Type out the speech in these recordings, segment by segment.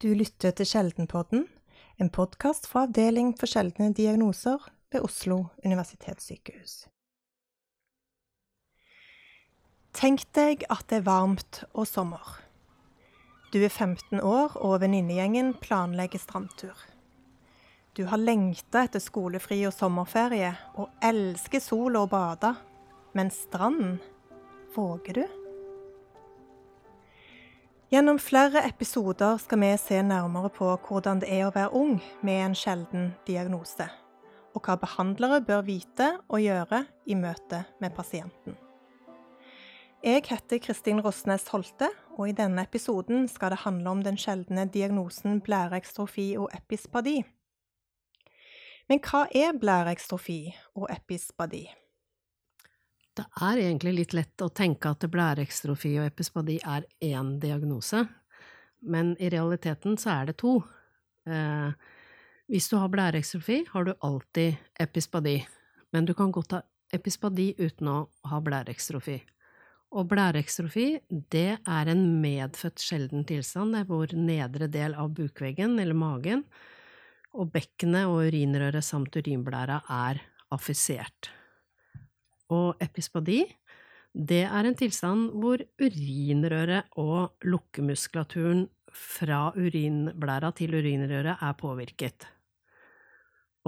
Du lytter til Sjeldenpodden, en podkast fra Avdeling for sjeldne diagnoser ved Oslo universitetssykehus. Tenk deg at det er varmt og sommer. Du er 15 år, og venninnegjengen planlegger strandtur. Du har lengta etter skolefri og sommerferie, og elsker sol og bade. Men stranden, våger du? Gjennom flere episoder skal vi se nærmere på hvordan det er å være ung med en sjelden diagnose, og hva behandlere bør vite og gjøre i møte med pasienten. Jeg heter Kristin Rosnes Holte, og i denne episoden skal det handle om den sjeldne diagnosen blæreekstrofi og epispadi. Men hva er blæreekstrofi og epispadi? Det er egentlig litt lett å tenke at blæreekstrofi og epispadi er én diagnose, men i realiteten så er det to. Eh, hvis du har blæreekstrofi, har du alltid epispadi, men du kan godt ha epispadi uten å ha blæreekstrofi. Og blæreekstrofi, det er en medfødt sjelden tilstand det er hvor nedre del av bukveggen, eller magen, og bekkenet og urinrøret samt urinblæra er affisert. Og epispadi, det er en tilstand hvor urinrøret og lukkemuskulaturen fra urinblæra til urinrøret er påvirket.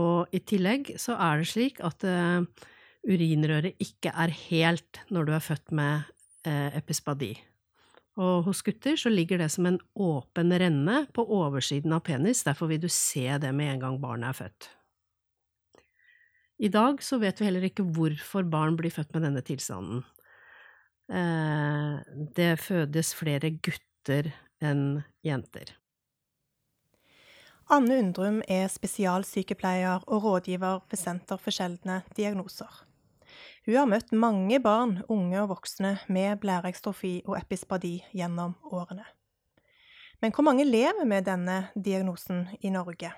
Og i tillegg så er det slik at uh, urinrøret ikke er helt når du er født med uh, epispadi. Og hos gutter så ligger det som en åpen renne på oversiden av penis, derfor vil du se det med en gang barnet er født. I dag så vet vi heller ikke hvorfor barn blir født med denne tilstanden. Eh, det fødes flere gutter enn jenter. Anne Undrum er spesialsykepleier og rådgiver ved Senter for sjeldne diagnoser. Hun har møtt mange barn, unge og voksne med blæreekstrofi og epispadi gjennom årene. Men hvor mange lever med denne diagnosen i Norge?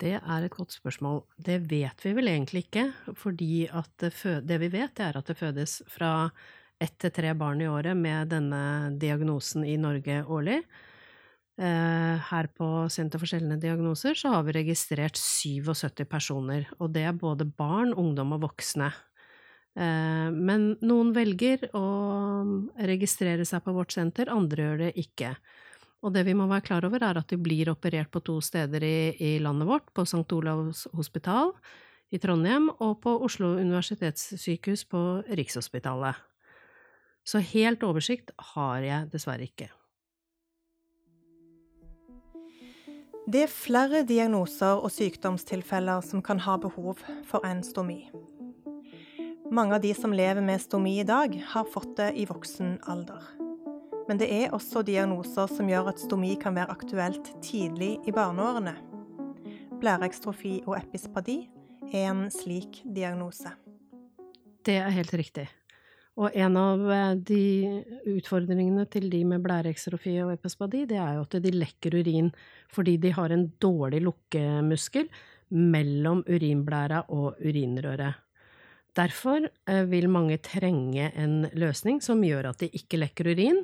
Det er et godt spørsmål. Det vet vi vel egentlig ikke, fordi det, det, vi vet, er at det fødes fra ett til tre barn i året med denne diagnosen i Norge årlig. Eh, her på Senter for sjeldne diagnoser så har vi registrert 77 personer, og det er både barn, ungdom og voksne. Eh, men noen velger å registrere seg på vårt senter, andre gjør det ikke. Og det vi må være klar over, er at de blir operert på to steder i, i landet vårt, på St. Olavs hospital i Trondheim og på Oslo universitetssykehus på Rikshospitalet. Så helt oversikt har jeg dessverre ikke. Det er flere diagnoser og sykdomstilfeller som kan ha behov for en stomi. Mange av de som lever med stomi i dag, har fått det i voksen alder. Men det er også diagnoser som gjør at stomi kan være aktuelt tidlig i barneårene. Blæreekstrofi og epispadi er en slik diagnose. Det er helt riktig. Og en av eh, de utfordringene til de med blæreekstrofi og epispadi, det er jo at de lekker urin fordi de har en dårlig lukkemuskel mellom urinblæra og urinrøret. Derfor eh, vil mange trenge en løsning som gjør at de ikke lekker urin,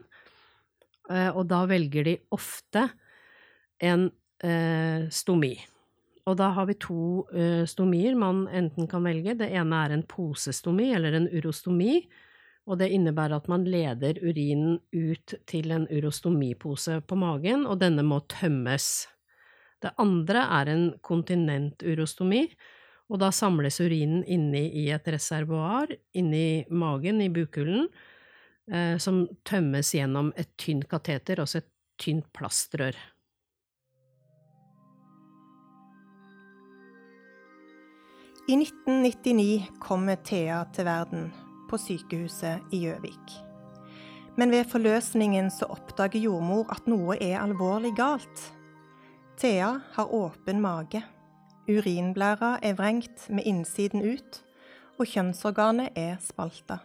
og da velger de ofte en eh, stomi. Og da har vi to uh, stomier man enten kan velge. Det ene er en posestomi eller en urostomi, og det innebærer at man leder urinen ut til en urostomipose på magen, og denne må tømmes. Det andre er en kontinenturostomi, og da samles urinen inni i et reservoar inni magen, i bukhulen, eh, som tømmes gjennom et tynt kateter, også et tynt plastrør. I 1999 kommer Thea til verden på sykehuset i Gjøvik. Men ved forløsningen så oppdager jordmor at noe er alvorlig galt. Thea har åpen mage. Urinblæra er vrengt med innsiden ut, og kjønnsorganet er spalta.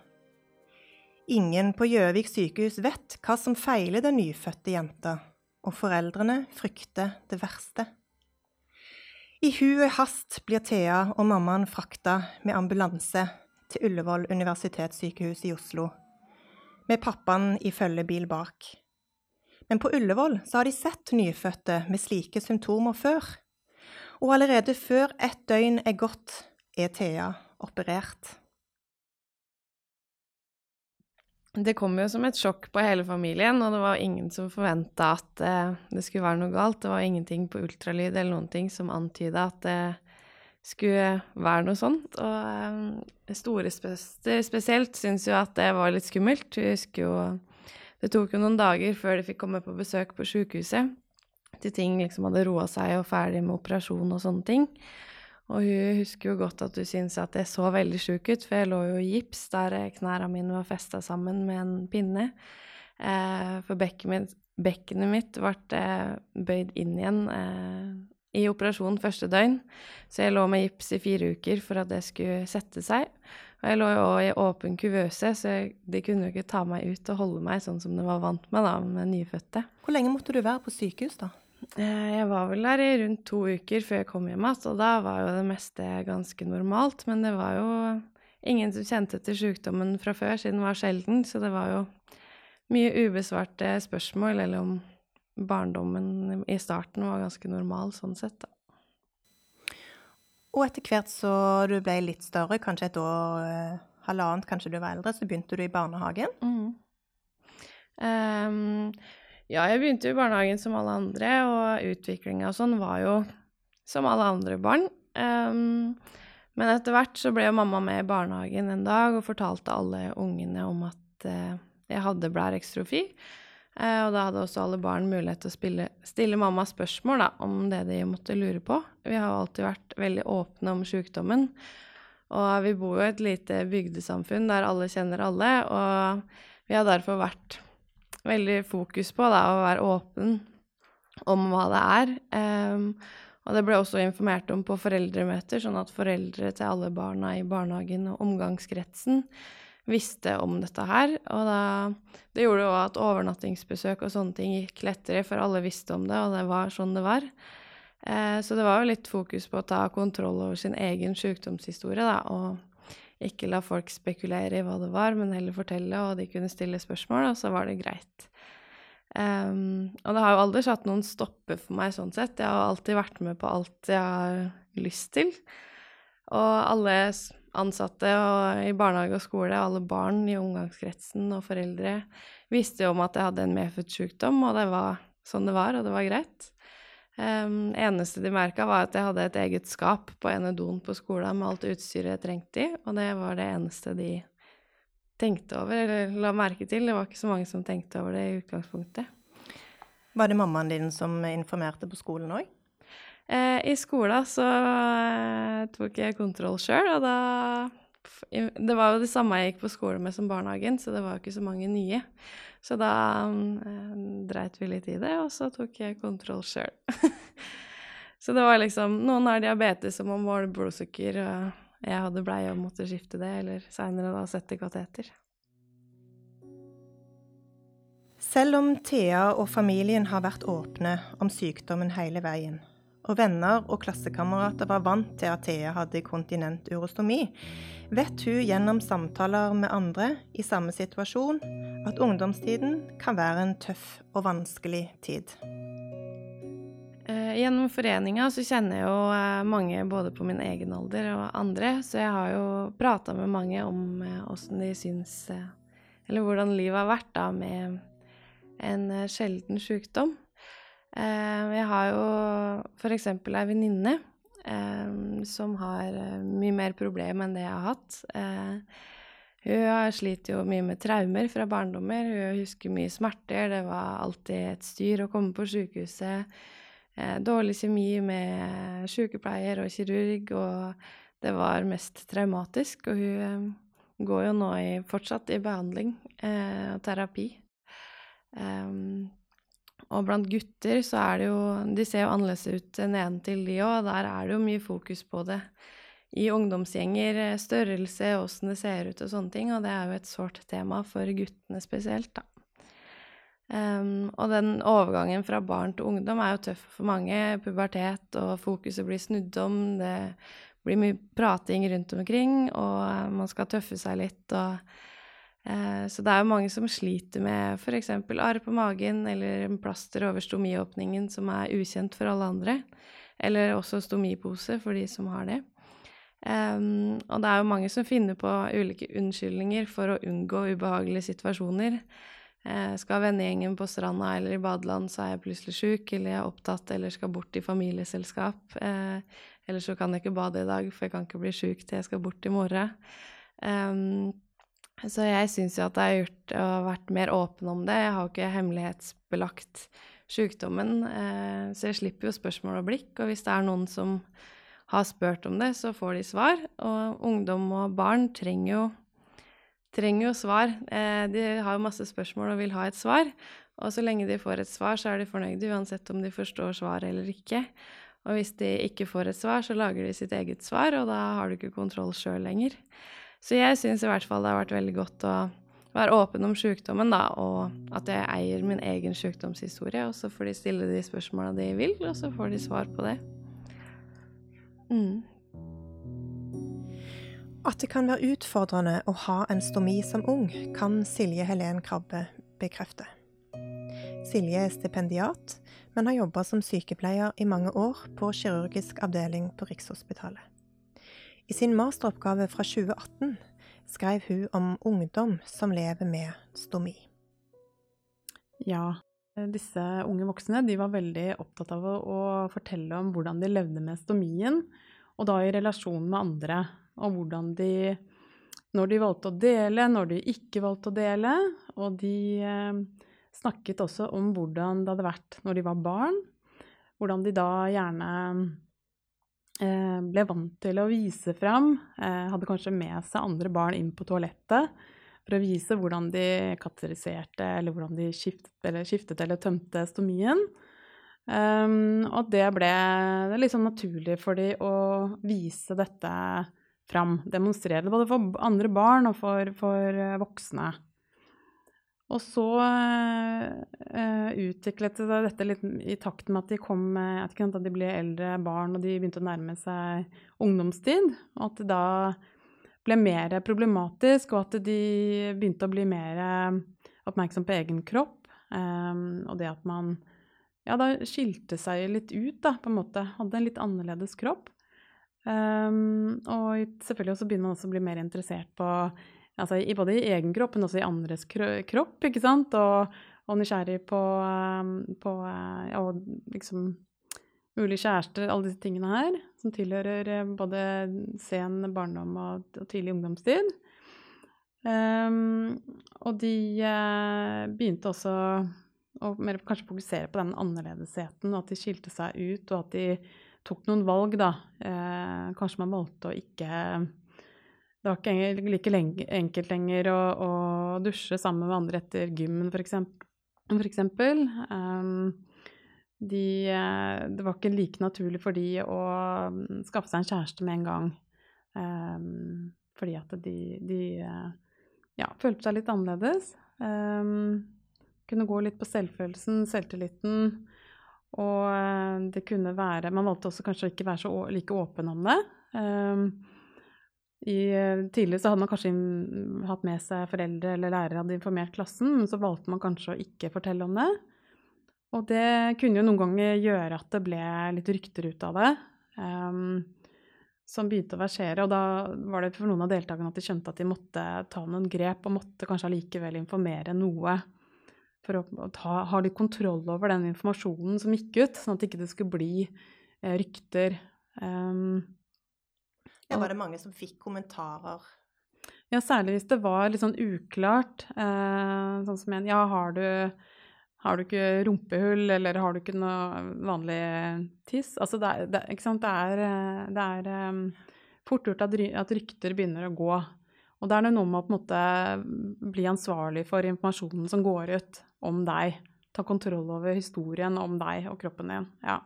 Ingen på Gjøvik sykehus vet hva som feiler den nyfødte jenta, og foreldrene frykter det verste. I hu og hast blir Thea og mammaen frakta med ambulanse til Ullevål universitetssykehus i Oslo, med pappaen i følgebil bak. men på Ullevål så har de sett nyfødte med slike symptomer før. Og allerede før ett døgn er gått, er Thea operert. Det kom jo som et sjokk på hele familien, og det var ingen som forventa at eh, det skulle være noe galt. Det var ingenting på ultralyd eller noen ting som antyda at det skulle være noe sånt. Og eh, storesøster spesielt syntes jo at det var litt skummelt. Hun husker jo Det tok jo noen dager før de fikk komme på besøk på sjukehuset til ting liksom hadde roa seg og ferdig med operasjon og sånne ting. Og hun husker jo godt at hun syntes at jeg så veldig sjuk ut, for jeg lå jo i gips der knærne mine var festa sammen med en pinne. Eh, for bekkenet mitt, ble eh, bøyd inn igjen eh, i operasjonen første døgn. Så jeg lå med gips i fire uker for at det skulle sette seg. Og jeg lå jo òg i åpen kuvøse, så jeg, de kunne jo ikke ta meg ut og holde meg sånn som de var vant med da, med nyfødte. Hvor lenge måtte du være på sykehus, da? Eh, jeg var vel der i rundt to uker før jeg kom hjem igjen, og da var jo det meste ganske normalt. Men det var jo ingen som kjente til sykdommen fra før, siden den var sjelden. Så det var jo mye ubesvarte spørsmål, eller om barndommen i starten var ganske normal sånn sett, da. Og etter hvert så du ble litt større, kanskje et år, eh, halvannet, kanskje du var eldre, så begynte du i barnehagen? Mm. Um, ja, jeg begynte jo i barnehagen som alle andre, og utviklinga og sånn var jo som alle andre barn. Um, men etter hvert så ble jo mamma med i barnehagen en dag og fortalte alle ungene om at uh, jeg hadde blærekstrofi. Uh, og da hadde også alle barn mulighet til å spille, stille mamma spørsmål da, om det de måtte lure på. Vi har jo alltid vært veldig åpne om sykdommen. Og vi bor jo i et lite bygdesamfunn der alle kjenner alle, og vi har derfor vært veldig fokus på da, å være åpen om hva det er. Um, og det ble også informert om på foreldremøter, sånn at foreldre til alle barna i barnehagen og omgangskretsen visste om dette her. Og da, det gjorde òg at overnattingsbesøk og sånne ting gikk lettere, for alle visste om det, og det var sånn det var. Eh, så det var jo litt fokus på å ta kontroll over sin egen sykdomshistorie, da, og ikke la folk spekulere i hva det var, men heller fortelle, og de kunne stille spørsmål, og så var det greit. Um, og det har jo aldri satt noen stopper for meg sånn sett. Jeg har alltid vært med på alt jeg har lyst til. Og alle ansatte og i barnehage og skole, alle barn i omgangskretsen og foreldre visste jo om at jeg hadde en medfødt sykdom, og det var sånn det var, og det var greit. Um, eneste de merka, var at jeg hadde et eget skap på ene doen på skolen med alt utstyret jeg trengte i, og det var det eneste de tenkte over, eller la merke til. Det var ikke så mange som tenkte over det i utgangspunktet. Var det mammaen din som informerte på skolen òg? Eh, I skolen så eh, tok jeg kontroll sjøl, og da Det var jo det samme jeg gikk på skole med som barnehagen, så det var jo ikke så mange nye. Så da eh, dreit vi litt i det, og så tok jeg kontroll sjøl. så det var liksom Noen har diabetes og må måle blodsukker, og jeg hadde bleie og måtte skifte det, eller seinere da sette kateter. Selv om Thea og familien har vært åpne om sykdommen hele veien, og venner og klassekamerater var vant til at Thea hadde kontinenturostomi, vet hun gjennom samtaler med andre i samme situasjon at ungdomstiden kan være en tøff og vanskelig tid. Eh, gjennom foreninga så kjenner jeg jo eh, mange både på min egen alder og andre, så jeg har jo prata med mange om eh, åssen de syns Eller hvordan livet har vært da med en sjelden sykdom. Jeg har jo f.eks. ei venninne som har mye mer problem enn det jeg har hatt. Hun sliter jo mye med traumer fra barndommer. Hun husker mye smerter. Det var alltid et styr å komme på sykehuset. Eh, dårlig kjemi med sykepleier og kirurg, og det var mest traumatisk. Og hun eh, går jo nå i, fortsatt i behandling eh, og terapi. Og blant gutter så er det jo De ser jo annerledes ut nedentil, de òg. Der er det jo mye fokus på det i ungdomsgjenger, eh, størrelse, åssen det ser ut og sånne ting, og det er jo et sårt tema for guttene spesielt, da. Um, og den overgangen fra barn til ungdom er jo tøff for mange. Pubertet og fokuset blir snudd om, det blir mye prating rundt omkring, og man skal tøffe seg litt og Eh, så det er jo mange som sliter med f.eks. arr på magen eller en plaster over stomiåpningen som er ukjent for alle andre. Eller også stomipose for de som har det. Og det er jo mange som finner på ulike unnskyldninger for å unngå ubehagelige situasjoner. Eh, skal vennegjengen på stranda eller i badeland, så er jeg plutselig sjuk, eller jeg er opptatt eller skal bort i familieselskap. Eh, eller så kan jeg ikke bade i dag, for jeg kan ikke bli sjuk til jeg skal bort i morgen. Um, så jeg syns jo at jeg har gjort og vært mer åpen om det. Jeg har jo ikke hemmelighetsbelagt sykdommen, eh, så jeg slipper jo spørsmål og blikk. Og hvis det er noen som har spurt om det, så får de svar. Og ungdom og barn trenger jo, trenger jo svar. Eh, de har jo masse spørsmål og vil ha et svar. Og så lenge de får et svar, så er de fornøyde uansett om de forstår svaret eller ikke. Og hvis de ikke får et svar, så lager de sitt eget svar, og da har du ikke kontroll sjøl lenger. Så jeg syns i hvert fall det har vært veldig godt å være åpen om sykdommen, da, og at jeg eier min egen sykdomshistorie. Og så får de stille de spørsmåla de vil, og så får de svar på det. Mm. At det kan være utfordrende å ha en stomi som ung, kan Silje Helen Krabbe bekrefte. Silje er stipendiat, men har jobba som sykepleier i mange år på kirurgisk avdeling på Rikshospitalet. I sin masteroppgave fra 2018 skrev hun om ungdom som lever med stomi. Ja, disse unge voksne var veldig opptatt av å, fortelle om hvordan de levde med stomien, og da i relasjon med andre. Og hvordan de Når de valgte å dele, når de ikke valgte å dele. Og de eh, snakket også om hvordan det hadde vært når de var barn. Hvordan de da gjerne ble vant til å vise fram. Eh, hadde kanskje med seg andre barn inn på toalettet for å vise hvordan de kateriserte, eller hvordan de skiftet eller, skiftet eller tømte stomien. Um, og det ble det litt sånn naturlig for de å vise dette fram. Demonstrere det både for andre barn og for, for eh, voksne. Og så uh, utviklet det dette litt i takt med at de kom at de ble eldre barn og de begynte å nærme seg ungdomstid. Og at det da ble mer problematisk, og at de begynte å bli mer eh, oppmerksom på egen kropp. Um, og det at man ja, da skilte seg litt ut, da, på en måte. Hadde en litt annerledes kropp. Um, og selvfølgelig også begynner man også å bli mer interessert på altså både i egen kropp, men også i andres kropp, ikke sant? Og, og nysgjerrig på, um, på Og liksom mulige kjærester, alle disse tingene her, som tilhører eh, både sen barndom og tidlig ungdomstid. Um, og de uh, begynte også å mer, kanskje fokusere på den annerledesheten, og at de skilte seg ut, og at de tok noen valg, da. Uh, kanskje man valgte å ikke Det var ikke like enkelt lenger å, å, dusje sammen med andre etter gymmen, for eksempel. For eksempel. Um, de, eh, det var ikke like naturlig for de å mm, skaffe seg en kjæreste med en gang. Um, fordi at de, de eh, ja, følte seg litt annerledes. Um, kunne gå litt på selvfølelsen, selvtilliten. Og det kunne være Man valgte også kanskje å ikke være så like åpen om det. I, tidligere så hadde man kanskje hatt med seg foreldre eller lærere hadde informert klassen, men så valgte man kanskje å ikke fortelle om det. Og det kunne jo noen ganger gjøre at det ble litt rykter ut av det. Um, som begynte å versere. Og da var det for noen av deltakerne at de skjønte at de måtte ta noen grep, og måtte kanskje allikevel informere noe. For å ta, ha litt kontroll over den informasjonen som gikk ut, sånn at det ikke skulle bli eh, rykter. Um, ja, var det mange som fikk kommentarer? Ja, særlig hvis det var litt sånn uklart. Eh, sånn som en Ja, har du har du ikke rumpehull, eller har du ikke noe vanlig tiss? Altså, det er, det, ikke sant? Det er, det er um, fort gjort at, at, rykter begynner å gå. Og det er noe med å på en måte bli ansvarlig for informasjonen som går ut om deg. Ta kontroll over historien om deg og kroppen din. Ja.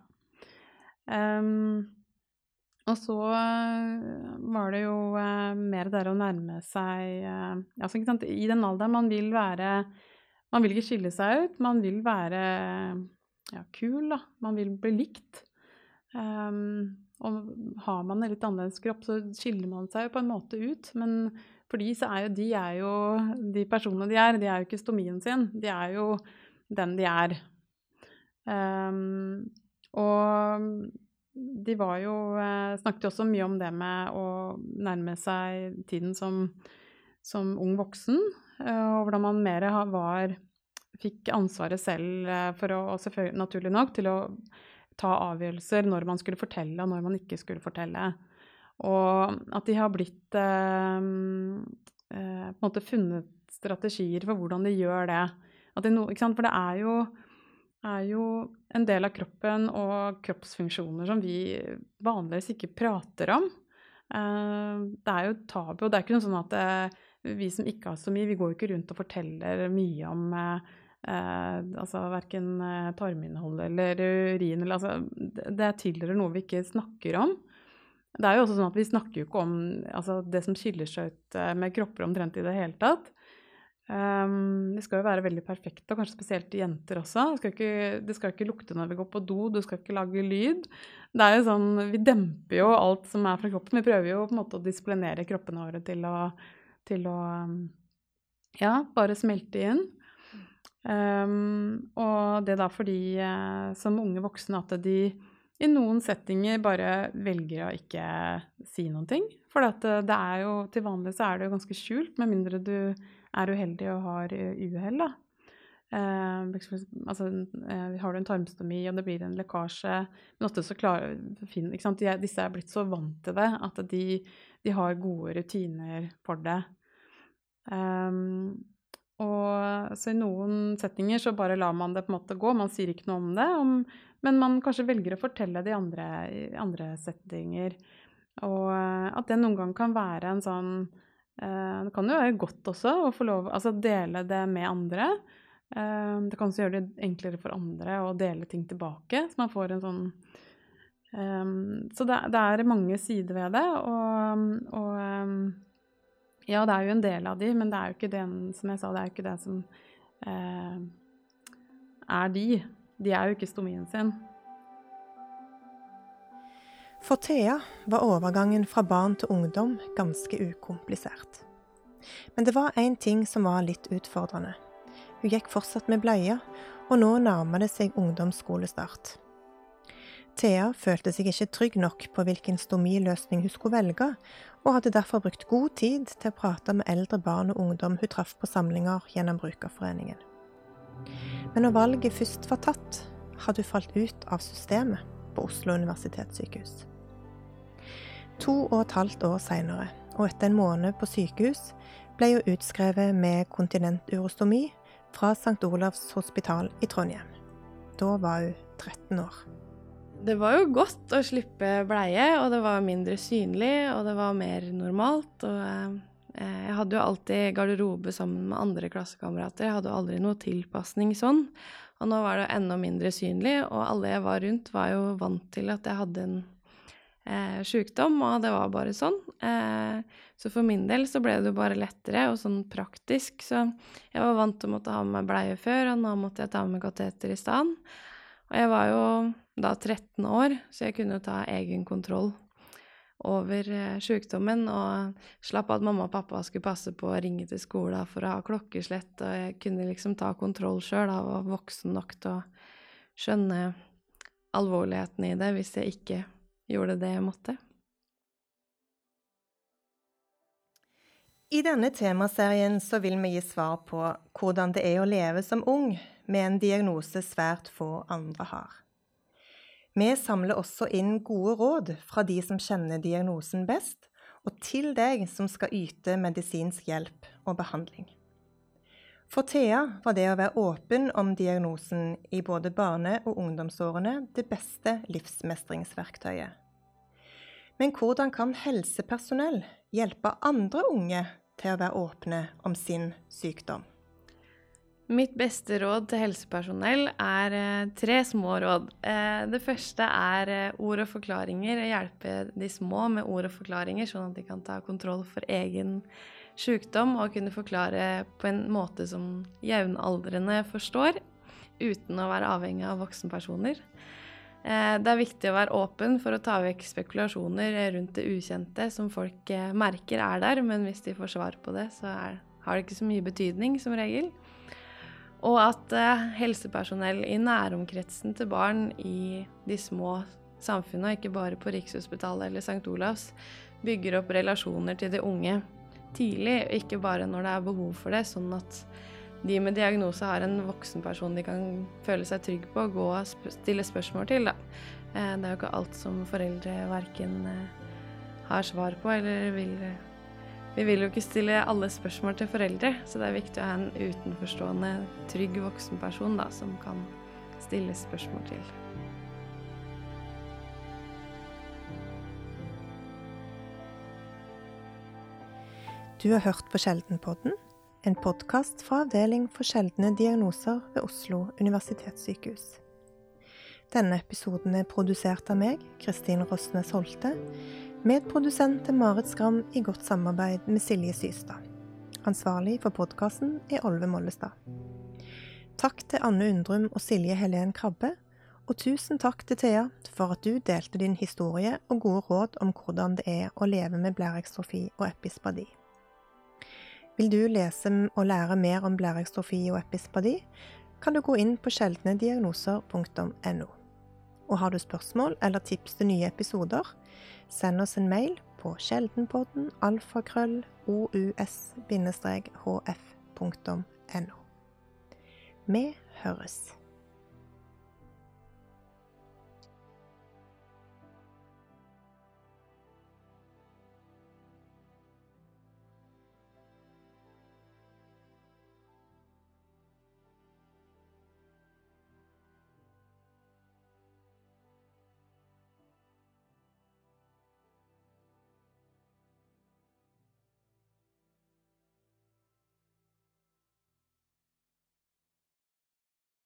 Um, og så uh, var det jo uh, mer der å nærme seg altså, I den alderen man vil være man vil ikke skille seg ut. Man vil være ja, kul, da. Man vil bli likt. Um, og har man en litt annerledes kropp, så skiller man seg jo på en måte ut. Men For de, så er jo, de er jo de personene de er. De er jo ikke stomien sin. De er jo den de er. Um, og de var jo eh, Snakket jo også mye om det med å nærme seg tiden som, som ung voksen. Eh, og hvordan man mer var Fikk ansvaret selv eh, for å, naturlig nok, til å ta avgjørelser når man skulle fortelle, og når man ikke skulle fortelle. Og at de har blitt eh, på en måte funnet strategier for hvordan de gjør det. De, For det er jo, er jo, en del av kroppen og kroppsfunksjoner som vi vanligvis ikke prater om. Eh, det er jo tabu. og Det er ikke noe sånn at eh, vi som ikke har så mye, vi går jo ikke rundt og forteller mye om eh, Eh, altså verken tarminnhold eller urin altså Det tilhører noe vi ikke snakker om. Det er jo også sånn at vi snakker jo ikke om altså, det som skiller seg ut med kropper omtrent i det hele tatt. Um, de skal jo være veldig perfekte, og kanskje spesielt jenter også. Det skal, ikke, det skal ikke lukte når vi går på do, du skal ikke lage lyd. Det er jo sånn, Vi demper jo alt som er fra kroppen. Vi prøver jo på en måte å disiplinere kroppene våre til å, til å ja, bare smelte inn. Um, og det er da fordi uh, som unge voksne at de i noen settinger bare velger å ikke si noen ting. For det, det er jo til vanlig så er det jo ganske skjult, med mindre du er uheldig og har uhell, da. Eh, altså, uh, har du en tarmstomi og det blir en lekkasje Men ofte så klarer ikke sant? De, Disse er blitt så vant til det at de, de har gode rutiner for det. Um, og så i noen setninger så bare lar man det på en måte gå, man sier ikke noe om det. Om, men man kanskje velger å fortelle det i andre, i andre settinger. Og eh, at det noen gang kan være en sånn eh, Det kan jo være godt også å få lov Altså dele det med andre. Eh, det kan også gjøre det enklere for andre å dele ting tilbake, så man får en sånn Så det, er mange sider ved det, og, og ja, det er jo en del av de, men det er jo ikke den, som jeg sa, det er jo ikke det som eh, er de. De er jo ikke stomien sin. For Thea var overgangen fra barn til ungdom ganske ukomplisert. Men det var én ting som var litt utfordrende. Hun gikk fortsatt med bleie, og nå nærmer det seg ungdomsskolestart. Thea følte seg ikke trygg nok på hvilken stomiløsning hun skulle velge, og hadde derfor brukt god tid til å prate med eldre barn og ungdom hun traff på samlinger gjennom Brukerforeningen. Men når valget først var tatt, hadde hun falt ut av systemet på Oslo universitetssykehus. To og et halvt år seinere, og etter en måned på sykehus, ble hun utskrevet med kontinenturostomi fra St. Olavs hospital i Trondheim. Da var hun 13 år. Det var jo godt å slippe bleie, og det var mindre synlig, og det var mer normalt. Og eh, jeg hadde jo alltid garderobe sammen med andre klassekamerater. Jeg hadde jo aldri noe tilpasning sånn. Og nå var det enda mindre synlig, og alle jeg var rundt, var jo vant til at jeg hadde en eh, sykdom, og det var bare sånn. Eh, så for min del så ble det jo bare lettere og sånn praktisk. Så jeg var vant til å måtte ha med meg bleie før, og nå måtte jeg ta med kateter i stedet. Og jeg var jo da 13 år, så jeg kunne ta egen kontroll over eh, sykdommen og slapp at mamma og pappa skulle passe på å ringe til skolen for å ha klokkeslett, og jeg kunne liksom ta kontroll sjøl og var voksen nok til å skjønne alvorligheten i det hvis jeg ikke gjorde det jeg måtte. I denne temaserien så vil vi gi svar på hvordan det er å leve som ung med en diagnose svært få andre har. Vi samler også inn gode råd fra de som kjenner diagnosen best, og til deg som skal yte medisinsk hjelp og behandling. For Thea var det å være åpen om diagnosen i både barne- og ungdomsårene det beste livsmestringsverktøyet. Men hvordan kan helsepersonell hjelpe andre unge til å være åpne om sin sykdom? Mitt beste råd til helsepersonell er eh, tre små råd. Eh, det første er eh, ord og forklaringer. Hjelpe de små med ord og forklaringer, sånn at de kan ta kontroll for egen sykdom og kunne forklare på en måte som jevnaldrende forstår, uten å være avhengig av voksenpersoner. Eh, det er viktig å være åpen for å ta vekk spekulasjoner rundt det ukjente som folk eh, merker er der, men hvis de får svar på det, så er, har det ikke så mye betydning, som regel. Og at eh, helsepersonell i næromkretsen til barn i de små samfunnene, ikke bare på Rikshospitalet eller St. Olavs, bygger opp relasjoner til de unge tidlig, og ikke bare når det er behov for det, sånn at de med diagnose har en voksen person de kan føle seg trygg på å gå og sp stille spørsmål til. Da. Eh, det er jo ikke alt som foreldre verken eh, har svar på eller vil Vi vil jo ikke stille alle spørsmål til foreldre, så det er viktig å ha en utenforstående, trygg voksen person da, som kan stille spørsmål til. Du har hørt på Sjeldenpodden, en podkast fra Avdeling for sjeldne diagnoser ved Oslo universitetssykehus. Denne episoden er produsert av meg, Kristin Rosnes Holte. Medprodusent til Marit Skram i godt samarbeid med Silje Systad. Ansvarlig for podkasten er Olve Mollestad. Takk til Anne Undrum og Silje Helen Krabbe, og tusen takk til Thea for at du delte din historie og gode råd om hvordan det er å leve med blærekstrofi og epispadi. Vil du lese og lære mer om blærekstrofi og epispadi, kan du gå inn på sjeldnediagnoser.no. Og har du spørsmål eller tips til nye episoder, send oss en mail på sjeldenpodden alfakrøll ous-hf.no. Vi høres.